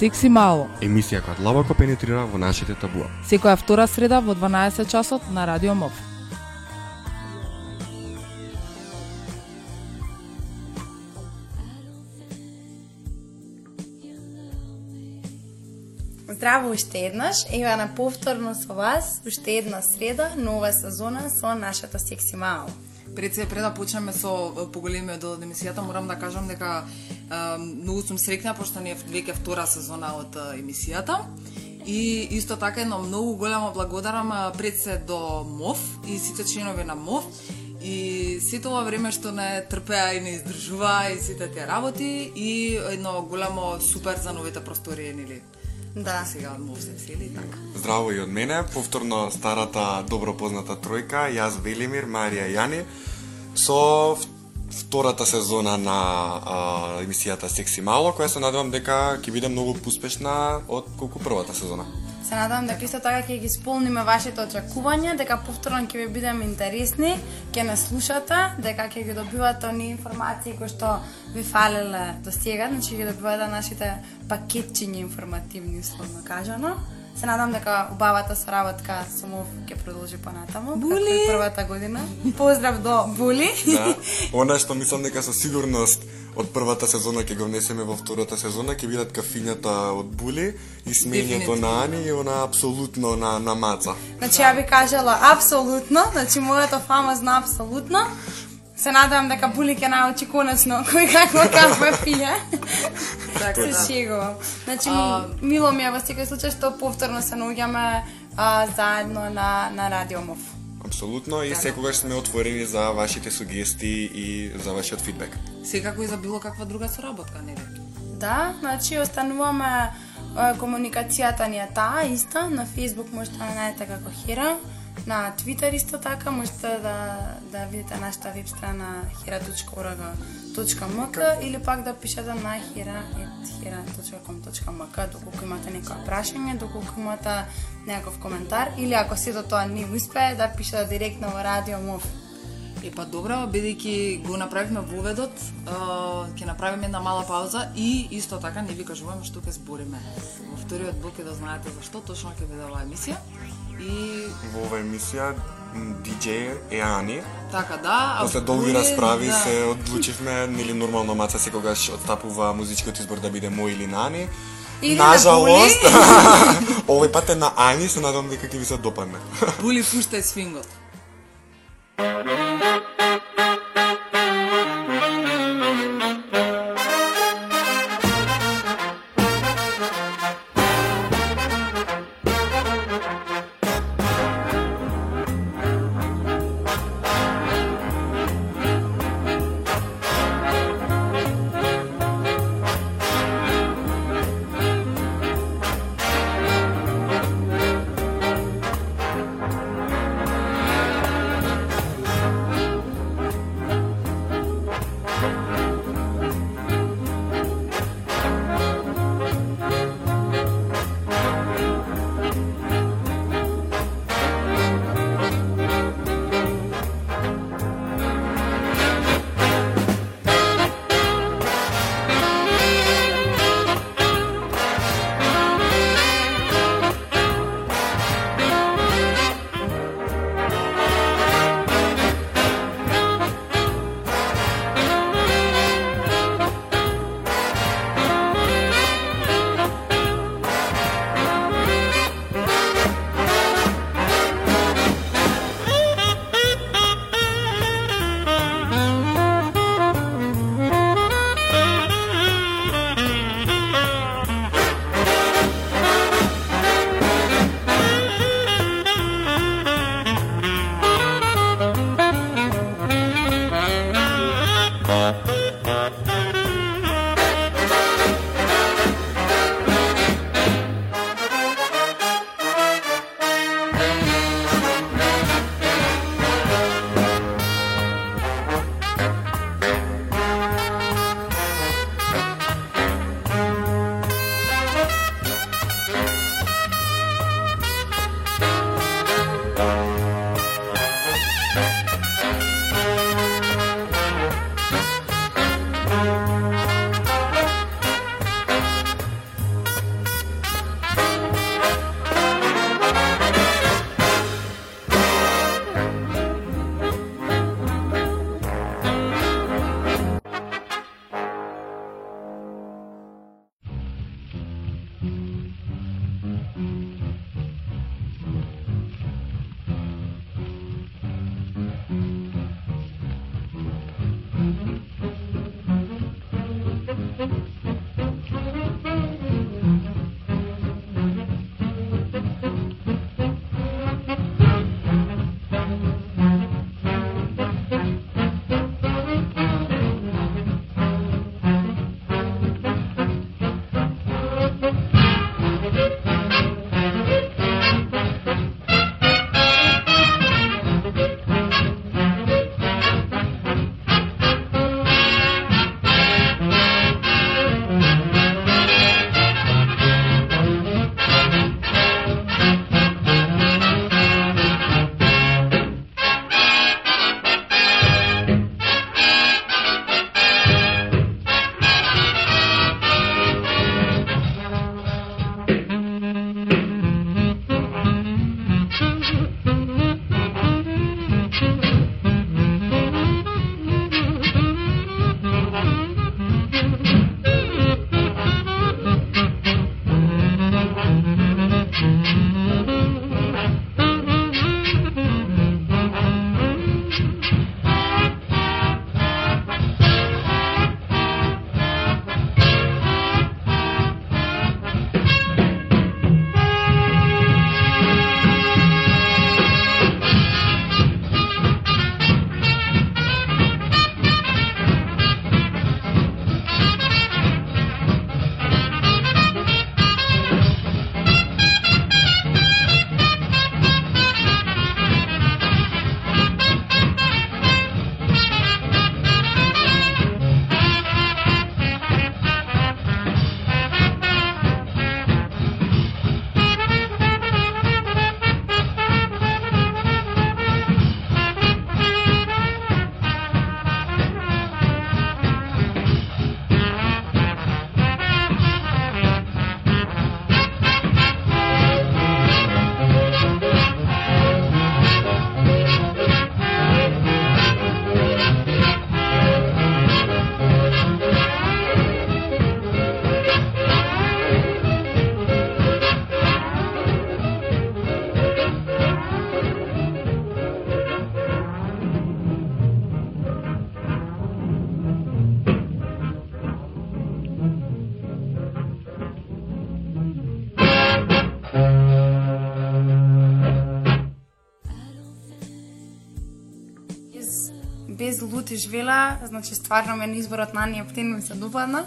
Секси мало. Емисија која длабоко пенетрира во нашите табуа. Секоја втора среда во 12 часот на Радио МОВ. Здраво уште еднаш, ева на повторно со вас, уште една среда, нова сезона со нашата секси мало. Пред се пред да почнеме со поголемиот дел од емисијата, морам да кажам дека многу сум среќна пошто ни е веќе втора сезона од емисијата. И исто така едно многу големо благодарам пред се до МОВ и сите членови на МОВ и сето ова време што не трпеа и не издржуваа и сите тие работи и едно голямо супер за новите простории, нели? Да. Сега од МОВ се сели и така. Здраво и од мене, повторно старата добро позната тројка, јас Велимир, Марија и Јани, со втората сезона на а, емисијата Секси Мало, која се надевам дека ќе биде многу успешна од колку првата сезона. Се надевам дека исто така ќе ги исполниме вашите очекувања, дека повторно ќе ви бидеме интересни, ќе нас слушате, дека ќе ги добивате оние информации кои што ви фалеле до сега, значи ги добивате нашите пакетчиња информативни, условно кажано. Се надам дека убавата соработка со МОВ ќе продолжи понатаму. Були! како и првата година. Поздрав до Були. Да. Она што мислам дека со сигурност од првата сезона ќе го внесеме во втората сезона, ќе бидат кафињата од Були и смењето на Ани и она апсолутно на, на маца. Значи, ја би кажала апсолутно, значи моето фамозно апсолутно. Се надевам дека Були ќе научи конечно кој какво кафе пие. Така, Се да. шегувам. Значи, А, мило ми е во секој случај што повторно се наоѓаме заедно на, на Радио МОВ. Апсолутно и секогаш сме отворени за вашите сугестии и за вашиот фидбек. Секако и за било каква друга соработка, нели? Да, значи остануваме комуникацијата ни е таа иста, на Facebook можете да најдете како Хера, на Twitter исто така можете да да видите нашата веб страна hera.org.mk или пак да пишете на hera@hera.com.mk доколку имате некоја прашање, доколку имате некој коментар или ако сето тоа не успее да пишете директно во Радио МОВ. Е па добро, бидејќи го направивме воведот, ќе направиме една мала пауза и исто така не ви кажуваме што ќе збориме. Во вториот блок е да знаете за што точно ќе биде оваа емисија. И Во оваа емисија DJ е Ани. така да, а После долги расправи да. се одлучивме, нели нормално маца секогаш отстапува музичкиот избор да биде мој или на Ани. Или на Нажалост, овој пат е на Ани, се надам дека ќе ви се допадне. Були пуштај свингот. Без лут и жвела, значи стварно мен изборот на Ани Ептин ми се допадна.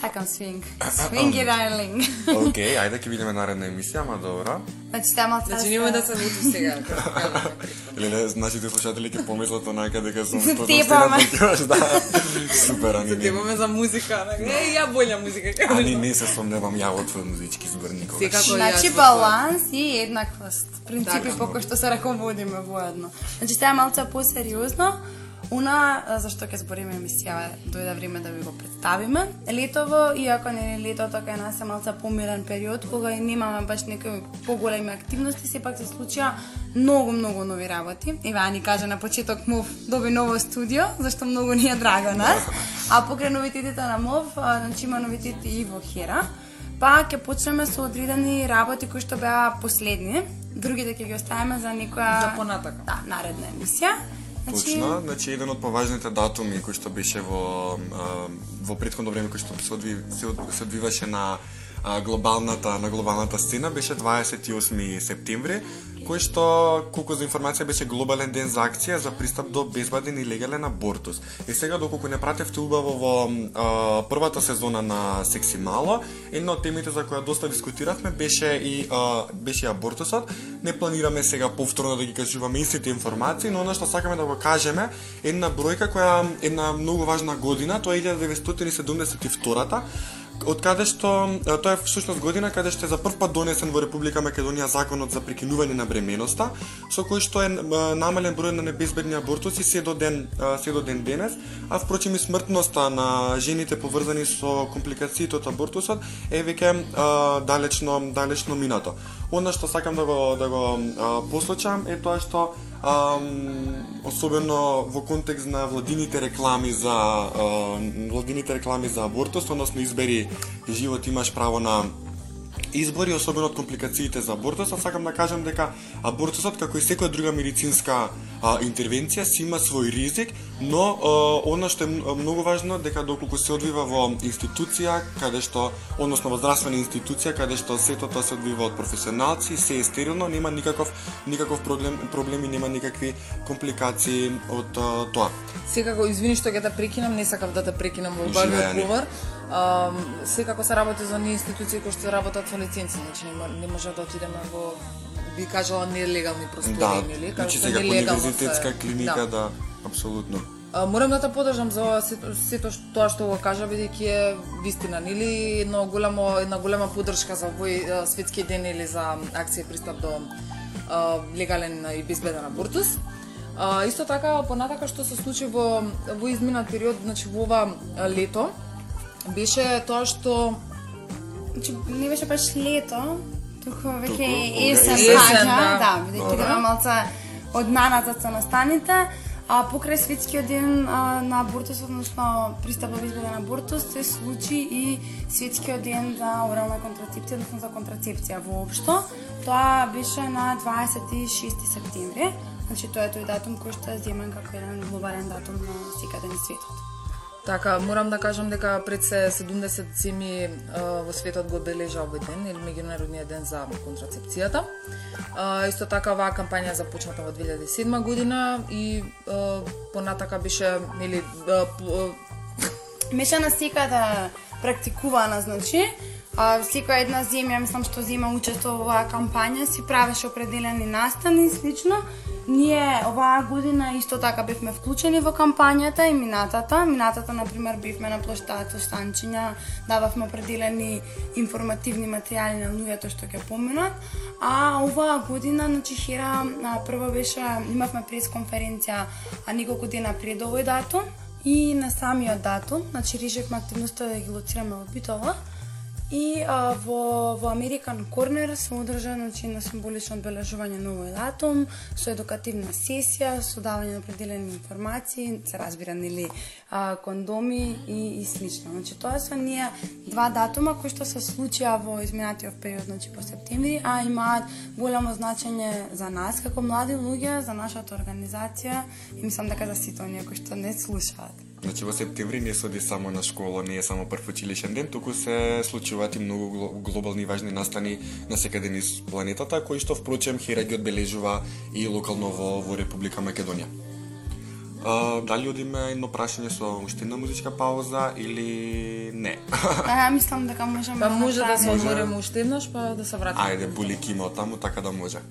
Сакам свинг. Свинг и дайлинг. Океј, ајде ќе видиме наредна емисија, ама добро. Значи тема Значи нема да се лутиш сега. како кажаме претходно. Или не, нашите слушатели ќе помислат онака дека сум тепаме. такиваш, да. Супер, ани не. Темаме за музика, така. Е, ја болја музика. како Ани да. не се сомневам ја во твој музички збор никогаш. Секако Значи баланс и еднаквост. Принципи Така. по кои што се раководиме воедно. Значи сега малце посериозно. Уна, а, зашто ќе збориме емисија, дојде време да ви го представиме. Летово, иако не е летото кај нас е малце помирен период, кога и немаме баш некои поголеми активности, сепак се случија многу, многу нови работи. Ева ни кажа на почеток МОВ доби ново студио, зашто многу ни е драго нас. А покрај новитетите на МОВ, значи има новитети и во Хера. Па ќе почнеме со одредени работи кои што беа последни. Другите ќе ги оставиме за некоја За понатака. Да, наредна емисија. Значи, Точно, значи еден од поважните датуми кој што беше во во претходно време кој што се, одви, се, се одвиваше на глобалната на глобалната сцена беше 28 септември, кој што колку за информација беше глобален ден за акција за пристап до безбеден и легален абортус. И сега доколку не пратевте убаво во а, првата сезона на Секси Мало, една од темите за која доста дискутиравме беше и а, беше и абортусот. Не планираме сега повторно да ги кажуваме истите информации, но она што сакаме да го кажеме една бројка која една многу важна година, тоа е 1972 од каде што тоа е всушност година каде што е за прв пат донесен во Република Македонија законот за прекинување на бременоста, со кој што е намален број на небезбедни абортуси се до ден се до ден денес, а впрочем и смртноста на жените поврзани со компликациите од абортусот е веќе далечно далечно минато. Она што сакам да го да го посочам е тоа што ам, особено во контекст на владините реклами за а, владините реклами за абортус, односно избери живот имаш право на избори, особено од компликациите за абортусот, сакам да кажам дека абортусот, како и секоја друга медицинска а, интервенција, си има свој ризик, но а, она што е многу важно, дека доколку се одвива во институција, каде што, односно во здравствена институција, каде што сето тоа се одвива од професионалци, се е стерилно, нема никаков, никаков проблем, проблеми, нема никакви компликации од а, тоа. Секако, извини што ќе те прекинам, не сакав да те прекинам во Живеани. барби одговор. Um, секако се работи за оние институции кои што работат со лиценци, значи не, мо- не може да отидеме во би кажала нелегални простори, Да, нели? значи сега универзитетска се- клиника, да, апсолутно. А, Морам да те подржам за сето, сето што- тоа што го кажа бидејќи е вистина, нели едно голямо една голема поддршка за овој светски ден или за акција пристап до а, легален и безбеден абортус. А, исто така понатака што се случи во во изминат период, значи во ова лето беше тоа што Значи, не беше баш лето, туку веќе Туку, есен да. да, бидејќи дека малце однаназад се настаните, а покрај светскиот ден а, на абортус, односно пристап до безбеден абортус, се случи и светскиот ден за орална контрацепција, односно за контрацепција воопшто. Тоа беше на 26 септември, значи тоа е тој датум кој што е земен како еден глобален датум на секаде на светот. Така, морам да кажам дека пред се 70 земи а, во светот го одбележа овој ден, или меѓународниот ден за контрацепцијата. А, исто така оваа кампања започната во 2007 година и а, понатака беше нели а, п- а, Беше да практикувана, значи, а, секоја една земја, мислам што зема учество во оваа кампања, си правеше определени настани и слично. Ние оваа година исто така бевме вклучени во кампањата и минатата. Минатата, например, бевме на площадот Станчиња, дававме определени информативни материјали на луѓето што ќе поминат. А оваа година, значи Хера, прво беше, имавме пресконференција а, неколку дена пред овој датум, И на самиот датум, значи решивме активноста да ги лоцираме од Битола. И а, во, во American Corner се одржа значи, на символично одбележување на овој датум, со едукативна сесија, со давање на определени информации, се разбира, нели, а, кондоми и, и слично. Значи, тоа се ние два датума кои што се случија во изминатиот период, значи по септември, а имаат голямо значење за нас како млади луѓе, за нашата организација и мислам дека за сите оние кои што не слушаат. Значи во септември не се оди само на школа, не е само прв училишен ден, туку се случуваат и многу гло- глобални важни настани на секаде низ планетата, кои што впрочем Хера ги одбележува и локално во, во Република Македонија. А, дали одиме едно прашање со уште една музичка пауза или не? А, мислам дека можеме па може да се одмориме уште еднаш па да се вратиме. Ајде, булик има од таму, така да може.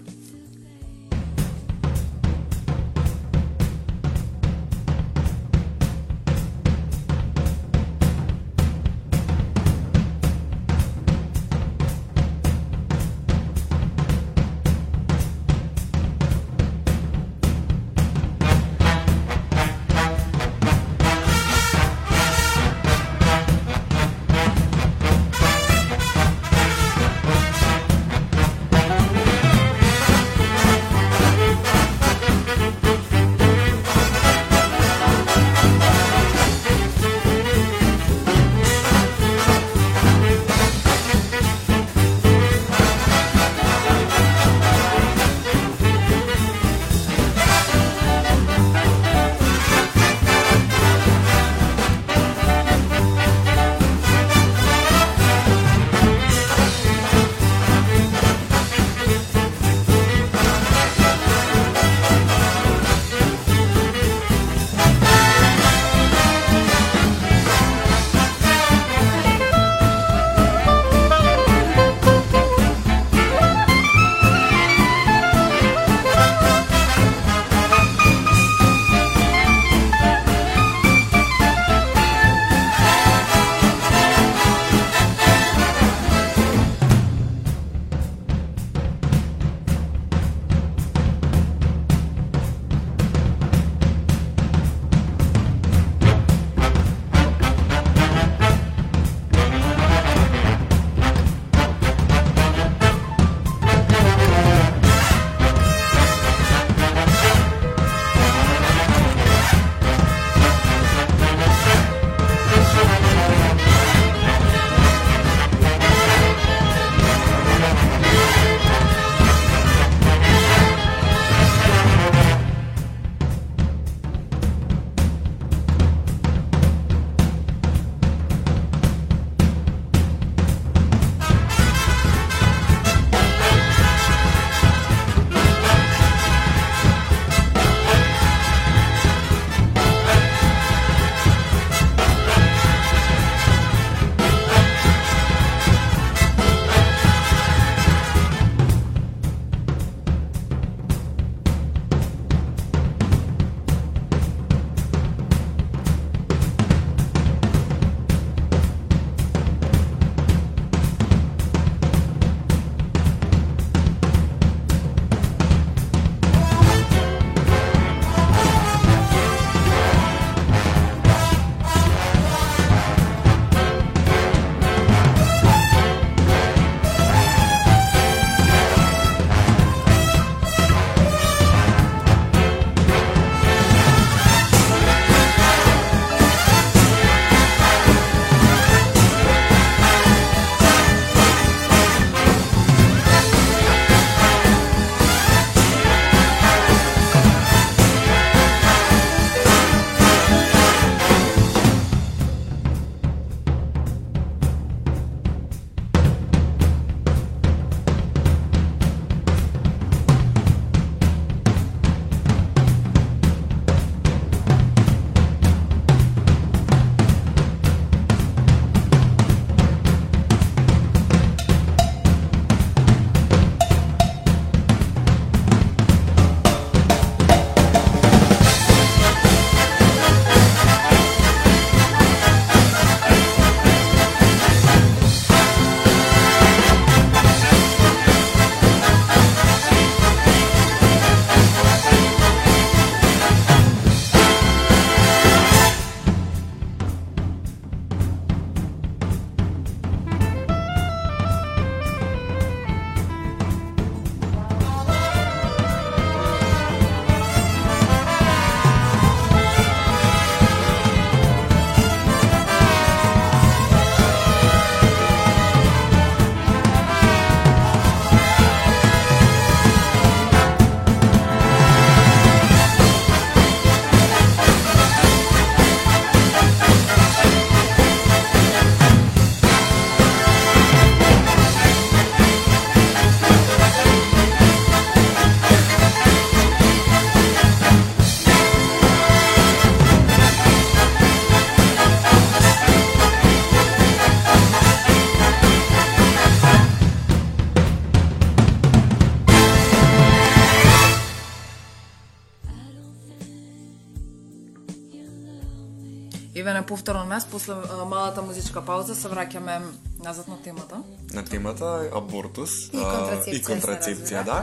Повторно нас после а, малата музичка пауза се враќаме назад на темата. на темата абортус И а, контрацепција, и контрацепција да.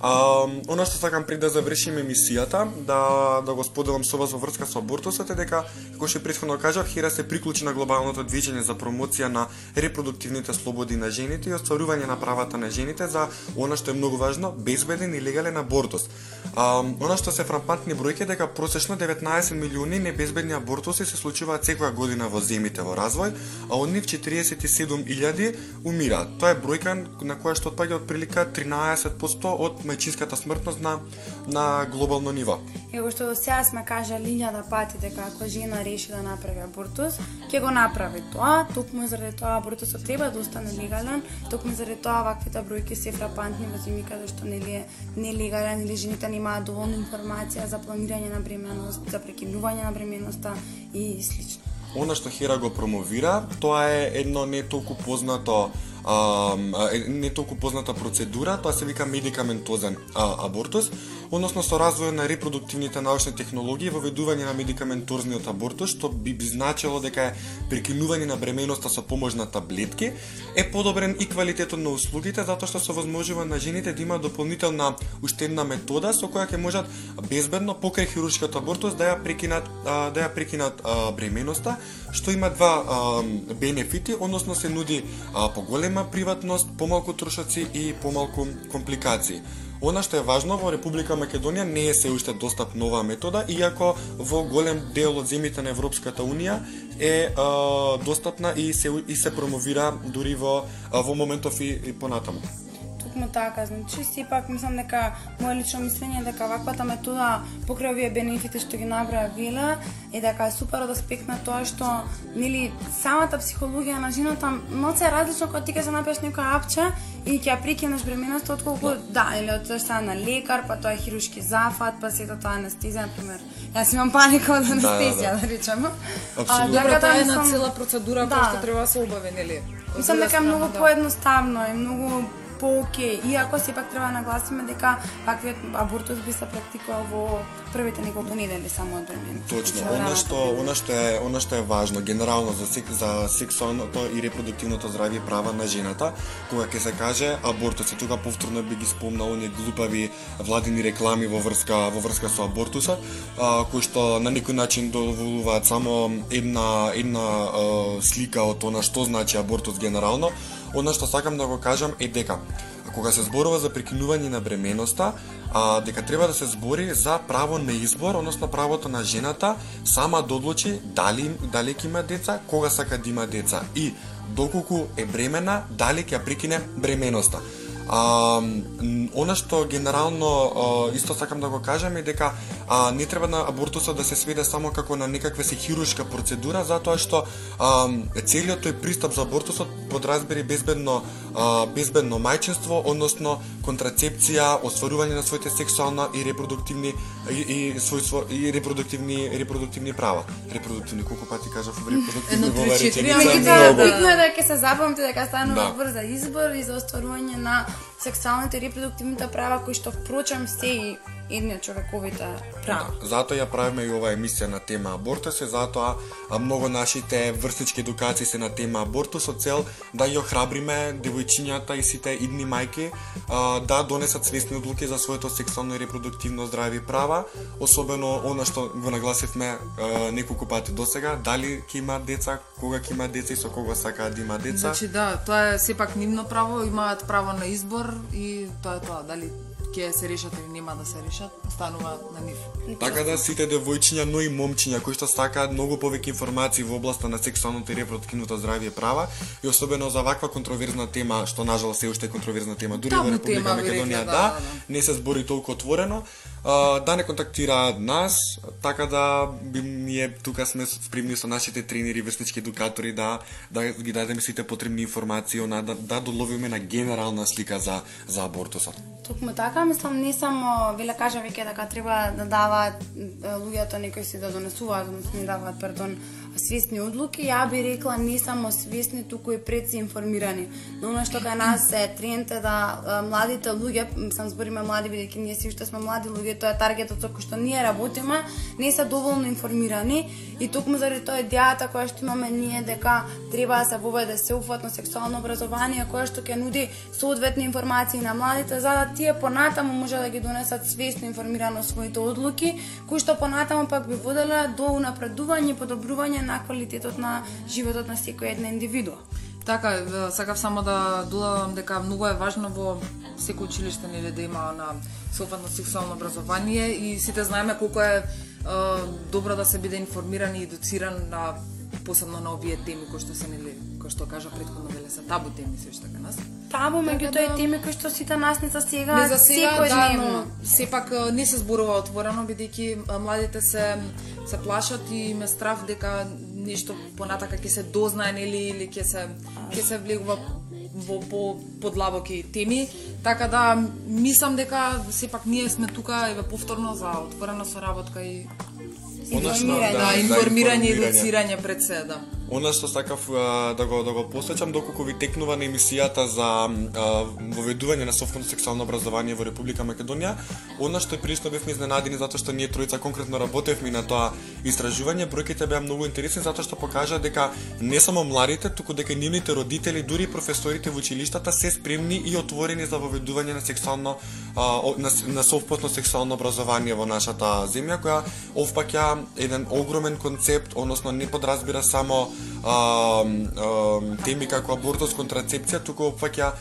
А, она што сакам пред да завршиме емисијата, да да го споделам со вас во врска со абортусот е дека како што претходно кажав, Хира се приклучи на глобалното движење за промоција на репродуктивните слободи на жените и остварување на правата на жените за она што е многу важно, безбеден и легален абортус. А, она што се фрапантни бројки е дека просечно 19 милиони небезбедни абортуси се случуваат секоја година во земите во развој, а од нив 47.000 умираат. Тоа е бројка на која што отпаѓа од прилика 13% од мајчинската смртност на на глобално ниво. Ево што до сега сме кажали илјада пати дека ако жена реши да направи абортус, ќе го направи тоа, токму заради тоа абортусот треба да остане легален, токму заради тоа ваквите бројки се фрапантни во земји каде што нели е нелегален или жените немаат доволно информација за планирање на бременост, за прекинување на бременоста и слично. Она што Хера го промовира, тоа е едно не толку познато а, не толку позната процедура, тоа се вика медикаментозен а, абортус, односно со развој на репродуктивните научни технологии воведување на медикаментозниот абортус, што би, би значило дека е прекинување на бременоста со помош на таблетки, е подобрен и квалитетот на услугите затоа што се возможува на жените да имаат дополнителна уште една метода со која ќе можат безбедно покрај хируршкиот абортус да ја прекинат а, да ја прекинат а, бременоста, што има два а, бенефити, односно се нуди а, поголема приватност, помалку трошоци и помалку компликации. Она што е важно во Република Македонија не е се уште достапна оваа метода, иако во голем дел од земјите на Европската Унија е а, достапна и се и се промовира дури во а, во моментов и, и понатаму. Токму така, значи сепак мислам дека моје лично мислење е дека ваквата метода покрај овие бенефити што ги набра Вила е дека е супер од аспект на тоа што нели самата психологија на жената малце е различно кога ти ќе се напиеш некоја апче и ќе ја прекинеш бременоста отколку да, или отидеш сега на лекар, па тоа е хирушки зафат, па сето тоа е анестезија, например. Јас имам паника од анестезија, да, речеме. Апсолутно. Добро, така тоа е една цела процедура Да. која што треба да се обави, нели? Од Мислам дека е многу да. поедноставно и многу по-окей, иако сепак треба да нагласиме дека ваквиот абортус би се практикувал во првите неколку недели само од бременот. Точно, Значи, она што она што е она што е важно генерално за сек, за сексуалното и репродуктивното здравје и права на жената, кога ќе се каже абортус, и тука повторно би ги спомнал оние глупави владини реклами во врска во врска со абортусот, а, кои што на некој начин доволуваат само една една а, слика од она што значи абортус генерално. Оно што сакам да го кажам е дека кога се зборува за прекинување на бременоста, а, дека треба да се збори за право на избор, односно правото на жената сама да одлучи дали дали ќе има деца, кога сака да има деца и доколку е бремена, дали ќе прекине бременоста. А, она што генерално а, исто сакам да го кажам е дека а, не треба на абортусот да се сведе само како на некаква се хируршка процедура, затоа што а, целиот тој пристап за абортусот подразбери безбедно а, безбедно мајчинство, односно контрацепција, остварување на своите сексуална и репродуктивни и, и својство и репродуктивни репродуктивни права. Репродуктивни колку пати кажав репродуктивни во реченица, Меѓутоа, Да, да. битно е дека се запамти дека станува Да. збор за избор и за остварување на сексуалните и репродуктивните права кои што впрочем се и едни од човековите права. Да, затоа ја правиме и оваа емисија на тема абортус и затоа а, многу нашите врснички едукации се на тема абортус со цел да ја охрабриме девојчињата и сите идни мајки а, да донесат свесни одлуки за своето сексуално и репродуктивно здравје и права, особено она што го нагласивме а, неколку пати досега, дали ќе има деца, кога ќе има деца и со кого сакаат да има деца. Значи да, тоа е сепак нивно право, имаат право на избор и тоа е тоа, дали ќе се решат или нема да се решат, останува на нив. Така да сите девојчиња, но и момчиња кои што сакаат многу повеќе информации во областа на сексуалното и репродуктивното здравје права и особено за ваква контроверзна тема, што нажал се уште е контроверзна тема дури во Република тема, Македонија, да, да, да, не се збори толку отворено, да не контактираат нас, така да би ние тука сме спримни со нашите тренери, вестнички едукатори да да ги дадеме сите потребни информации, она да да доловиме на генерална слика за за абортусот. Токму така, мислам не само веле кажа веќе дека треба да даваат луѓето некои си да донесуваат, да односно не даваат, пардон, свесни одлуки, ја би рекла не само свесни, туку и предси информирани. Но она што кај нас е тренд е да младите луѓе, сам збориме млади бидејќи ние си што сме млади луѓе, тоа е таргетот со кој што ние работиме, не се доволно информирани и токму заради тоа идејата која што имаме ние дека треба да се воведе сеуфатно сексуално образование кое што ќе нуди соодветни информации на младите за да тие понатаму може да ги донесат свесно информирано своите одлуки, кои што понатаму пак би воделе до унапредување и подобрување на квалитетот на животот на секој една индивидуа. Така, сакав само да додадам дека многу е важно во секој училиште нели да има на софатно сексуално образование и сите знаеме колку е, е добро да се биде информиран и едуциран на посебно на овие теми кои што се нели кои што кажа претходно веле се табу теми се уште кај нас. Табу, Така меѓутоа да- теми кои што сите нас не засега Не за сега, да, секојдневно. но сепак не се зборува отворено бидејќи младите се се плашат и ме страв дека нешто понатака ќе се дознае нели или ќе се ќе се влегува во по подлабоки теми, така да мислам дека сепак ние сме тука еве повторно за отворена соработка и Информирање. да, информирање и едуцирање пред се, да. Она што сакав а, да го да го посеќам доколку ви текнува на емисијата за а, воведување на софтно сексуално образование во Република Македонија, она што е прилично бевме изненадени затоа што ние тројца конкретно работевме на тоа истражување, бројките беа многу интересни затоа што покажа дека не само младите, туку дека нивните родители, дури и професорите во училиштата се спремни и отворени за воведување на сексуално а, на, на сексуално образование во нашата земја која овпаќа еден огромен концепт, односно не подразбира само а, а, теми како абортус, контрацепција, туку опфаќа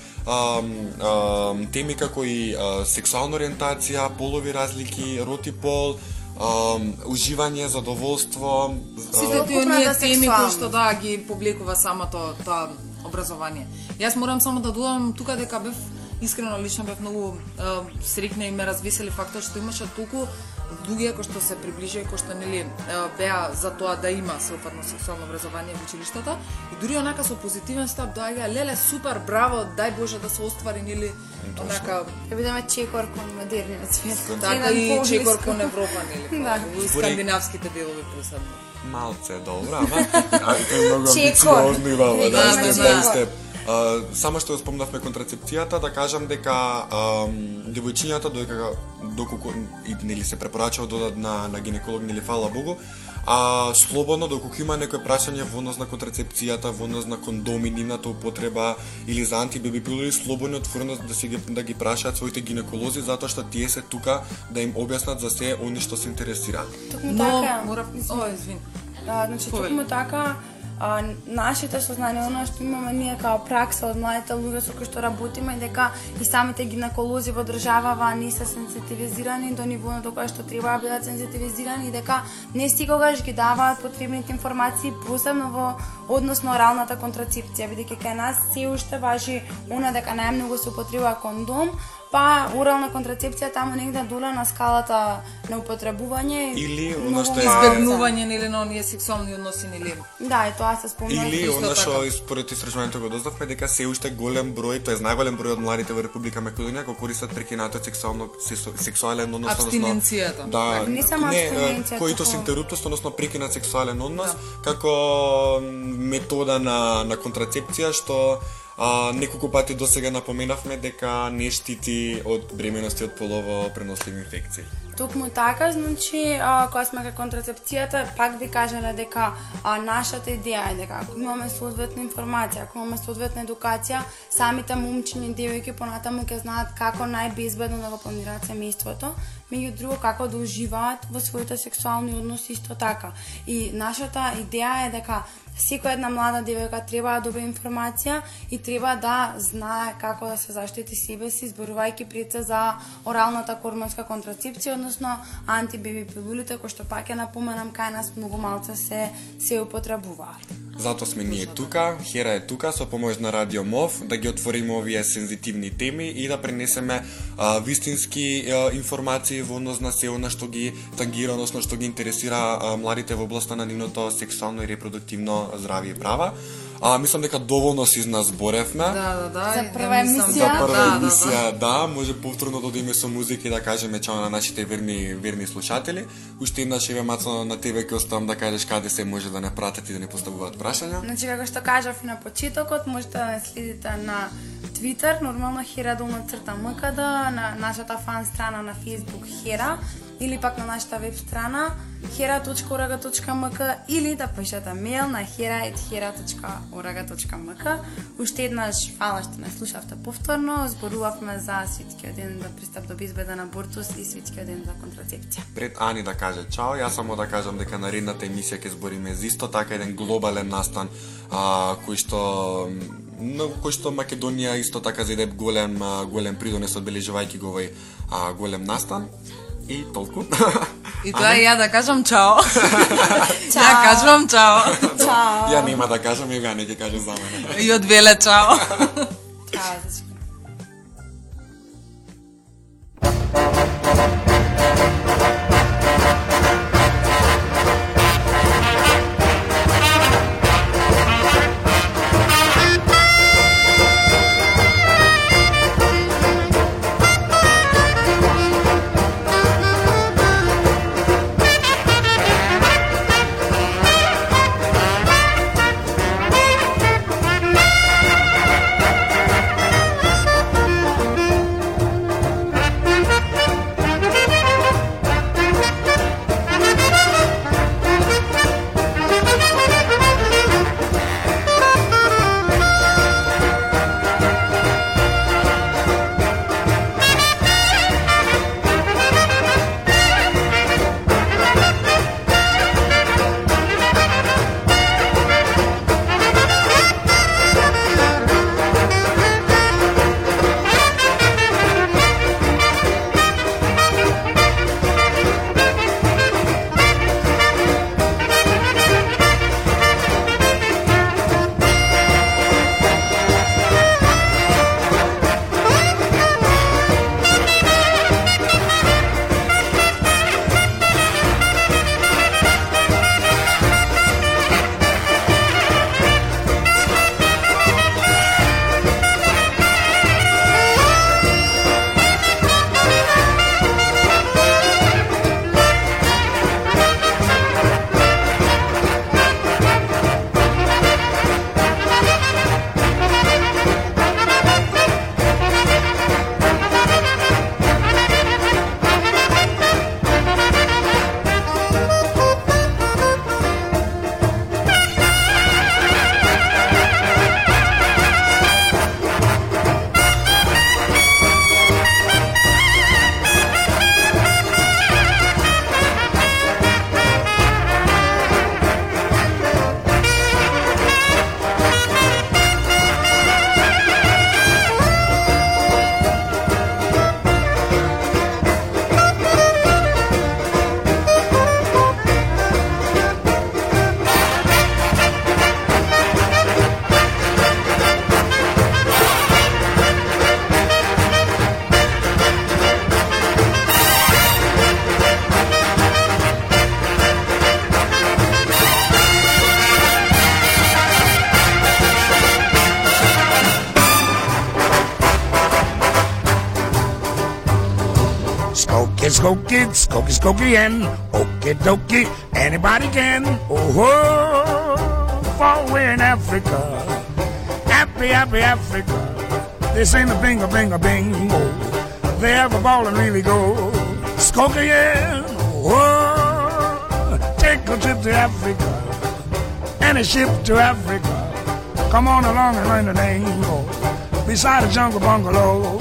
теми како и а, сексуална ориентација, полови разлики, роти пол, а, уживање, задоволство, Сите тие оние Целокупната теми кои што да ги повлекува самото тоа образование. Јас морам само да додам тука дека бев искрено лично бев многу е, среќна и ме развесели фактот што имаше толку луѓе кои што се приближија кои што нели беа за тоа да има сеопфатно сексуално образование во училиштата и дури онака со позитивен став доаѓа леле супер браво дај боже да се оствари нели онака Да бидеме чекор кон модерниот свет. така и чекор кон Европа нели Да. во скандинавските делови посебно малце добро, ама а, е многу Чекор. амбициозно и вала, Веќе да, има сте, чекор. да, сте. А, само што спомнавме контрацепцијата, да кажам дека девојчињата додека доколку и нели се препорачува да одат на на гинеколог нели фала Богу, а слободно доколку има некој прашање во однос на контрацепцијата, во однос на кондоми, нивната употреба или за антибеби пилули, слободно отворено да се ги да ги прашаат своите гинеколози затоа што тие се тука да им објаснат за се они што се интересираат. Токму но така. мора о извин А, значи, токму така, а, нашите сознание, оно што имаме ние као пракса од младите луѓе со кои што работиме, дека и самите гинеколози во државава не се сензитивизирани до ниво до кое што треба да бидат сензитивизирани и дека не стигогаш ги даваат потребните информации, посебно во однос на оралната контрацепција, бидејќи кај нас се уште важи она дека најмногу се употребува кондом, па орална контрацепција таму негде доле на скалата на употребување Или оно што е избегнување нели на оние сексуални односи нели Да, и тоа се спомна. Или Исто она што така. и според истражувањето го дознавме дека се уште голем број, тоа е најголем број од младите во Република Македонија кои користат прекинатот сексуално сексу- сексуален однос Абстиненцијата. Да, Не само не, абстиненцијата, които туку- се интерруптус, односно прекинат сексуален однос како метода на на контрацепција што А, неколку пати до сега напоменавме дека не штити од бременности од полово преносливи инфекции. Токму така, значи, а, кога сме кај контрацепцијата, пак ви кажеме дека а, нашата идеја е дека ако имаме соодветна информација, ако имаме соодветна едукација, самите момчини и девојки понатаму ќе знаат како најбезбедно да го планираат семејството, меѓу друго како да уживаат во своите сексуални односи исто така. И нашата идеја е дека секоја една млада девојка треба да добие информација и треба да знае како да се заштити себе си, зборувајќи пред се за оралната кормонска контрацепција, односно антибеби пилулите, кои што пак ја напоменам кај нас многу малце се се употребуваат. Зато сме ние тука, Хера е тука со помош на Радио МОВ да ги отвориме овие сензитивни теми и да пренесеме а, вистински а, информации во однос на се она што ги тангира, односно што ги интересира а, младите во областа на нивното сексуално и репродуктивно здравје и права. А, мислам дека доволно си зборевме. Да, да, да. За и прва не емисија? За прва Да, да, да. емисија, да, може повторно да одиме со музика и да кажеме чао на нашите верни верни слушатели. Уште еднаш еве Мацо на тебе ќе оставам да кажеш каде се може да не пратат и да не поставуваат прашања. Значи, како што кажав на почетокот, можете да ме следите на Twitter, нормално Хера долна црта МКД, на нашата фан страна на Facebook Хера, или пак на нашата веб страна hera.org.mk или да пишете мејл на hera.hera.org.mk Уште еднаш фала што не слушавте повторно, зборувавме за светскиот ден за пристап до безбеден абортус и светскиот ден за контрацепција. Пред Ани да каже чао, јас само да кажам дека наредната емисија ќе збориме за исто така еден глобален настан а, кој што многу кој што Македонија исто така зеде голем голем придонес одбележувајќи го овој голем настан. И толку. И тоа ја да кажам чао. Ја кажувам чао. Чао! Ја нема да кажам, и ја не ќе каже за мене. И од Веле чао. Чао skokie, skokie, and okie dokie, anybody can. Oh, oh, far away in Africa, happy, happy Africa. They sing the bingo, bingo, bingo. They have a ball and really go. Skokie, and oh, take a trip to Africa, and a ship to Africa. Come on along and learn the lingo beside a jungle bungalow.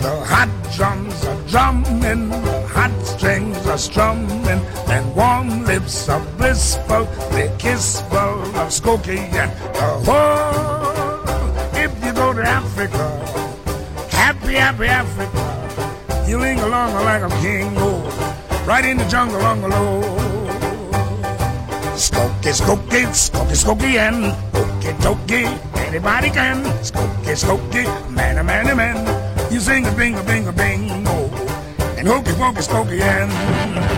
The hot drums are drumming, hot strings are strumming, and warm lips are blissful, they kissful of Skokie and whole. If you go to Africa, happy, happy Africa, you ling along like a king, oh, right in the jungle bungalow. Skokie, skokie, skokie, skokie, and okie dokie, anybody can. Skokie, skokie, man, a man, a man. You sing a bing, a bing, a bingo, oh. And hokey pokey, skokie, and.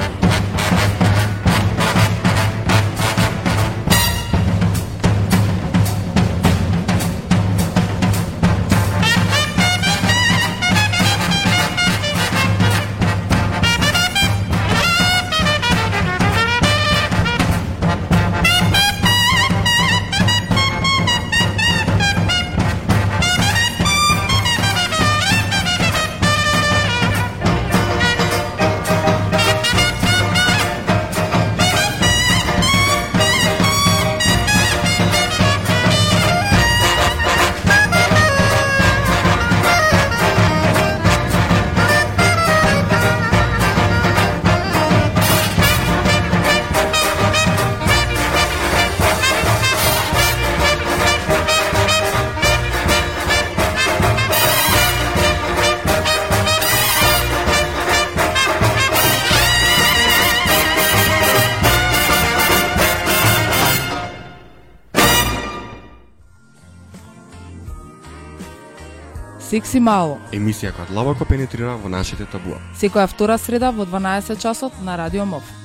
Секси мало. Емисија која длабоко пенетрира во нашите табуа. Секоја втора среда во 12 часот на Радио МОВ.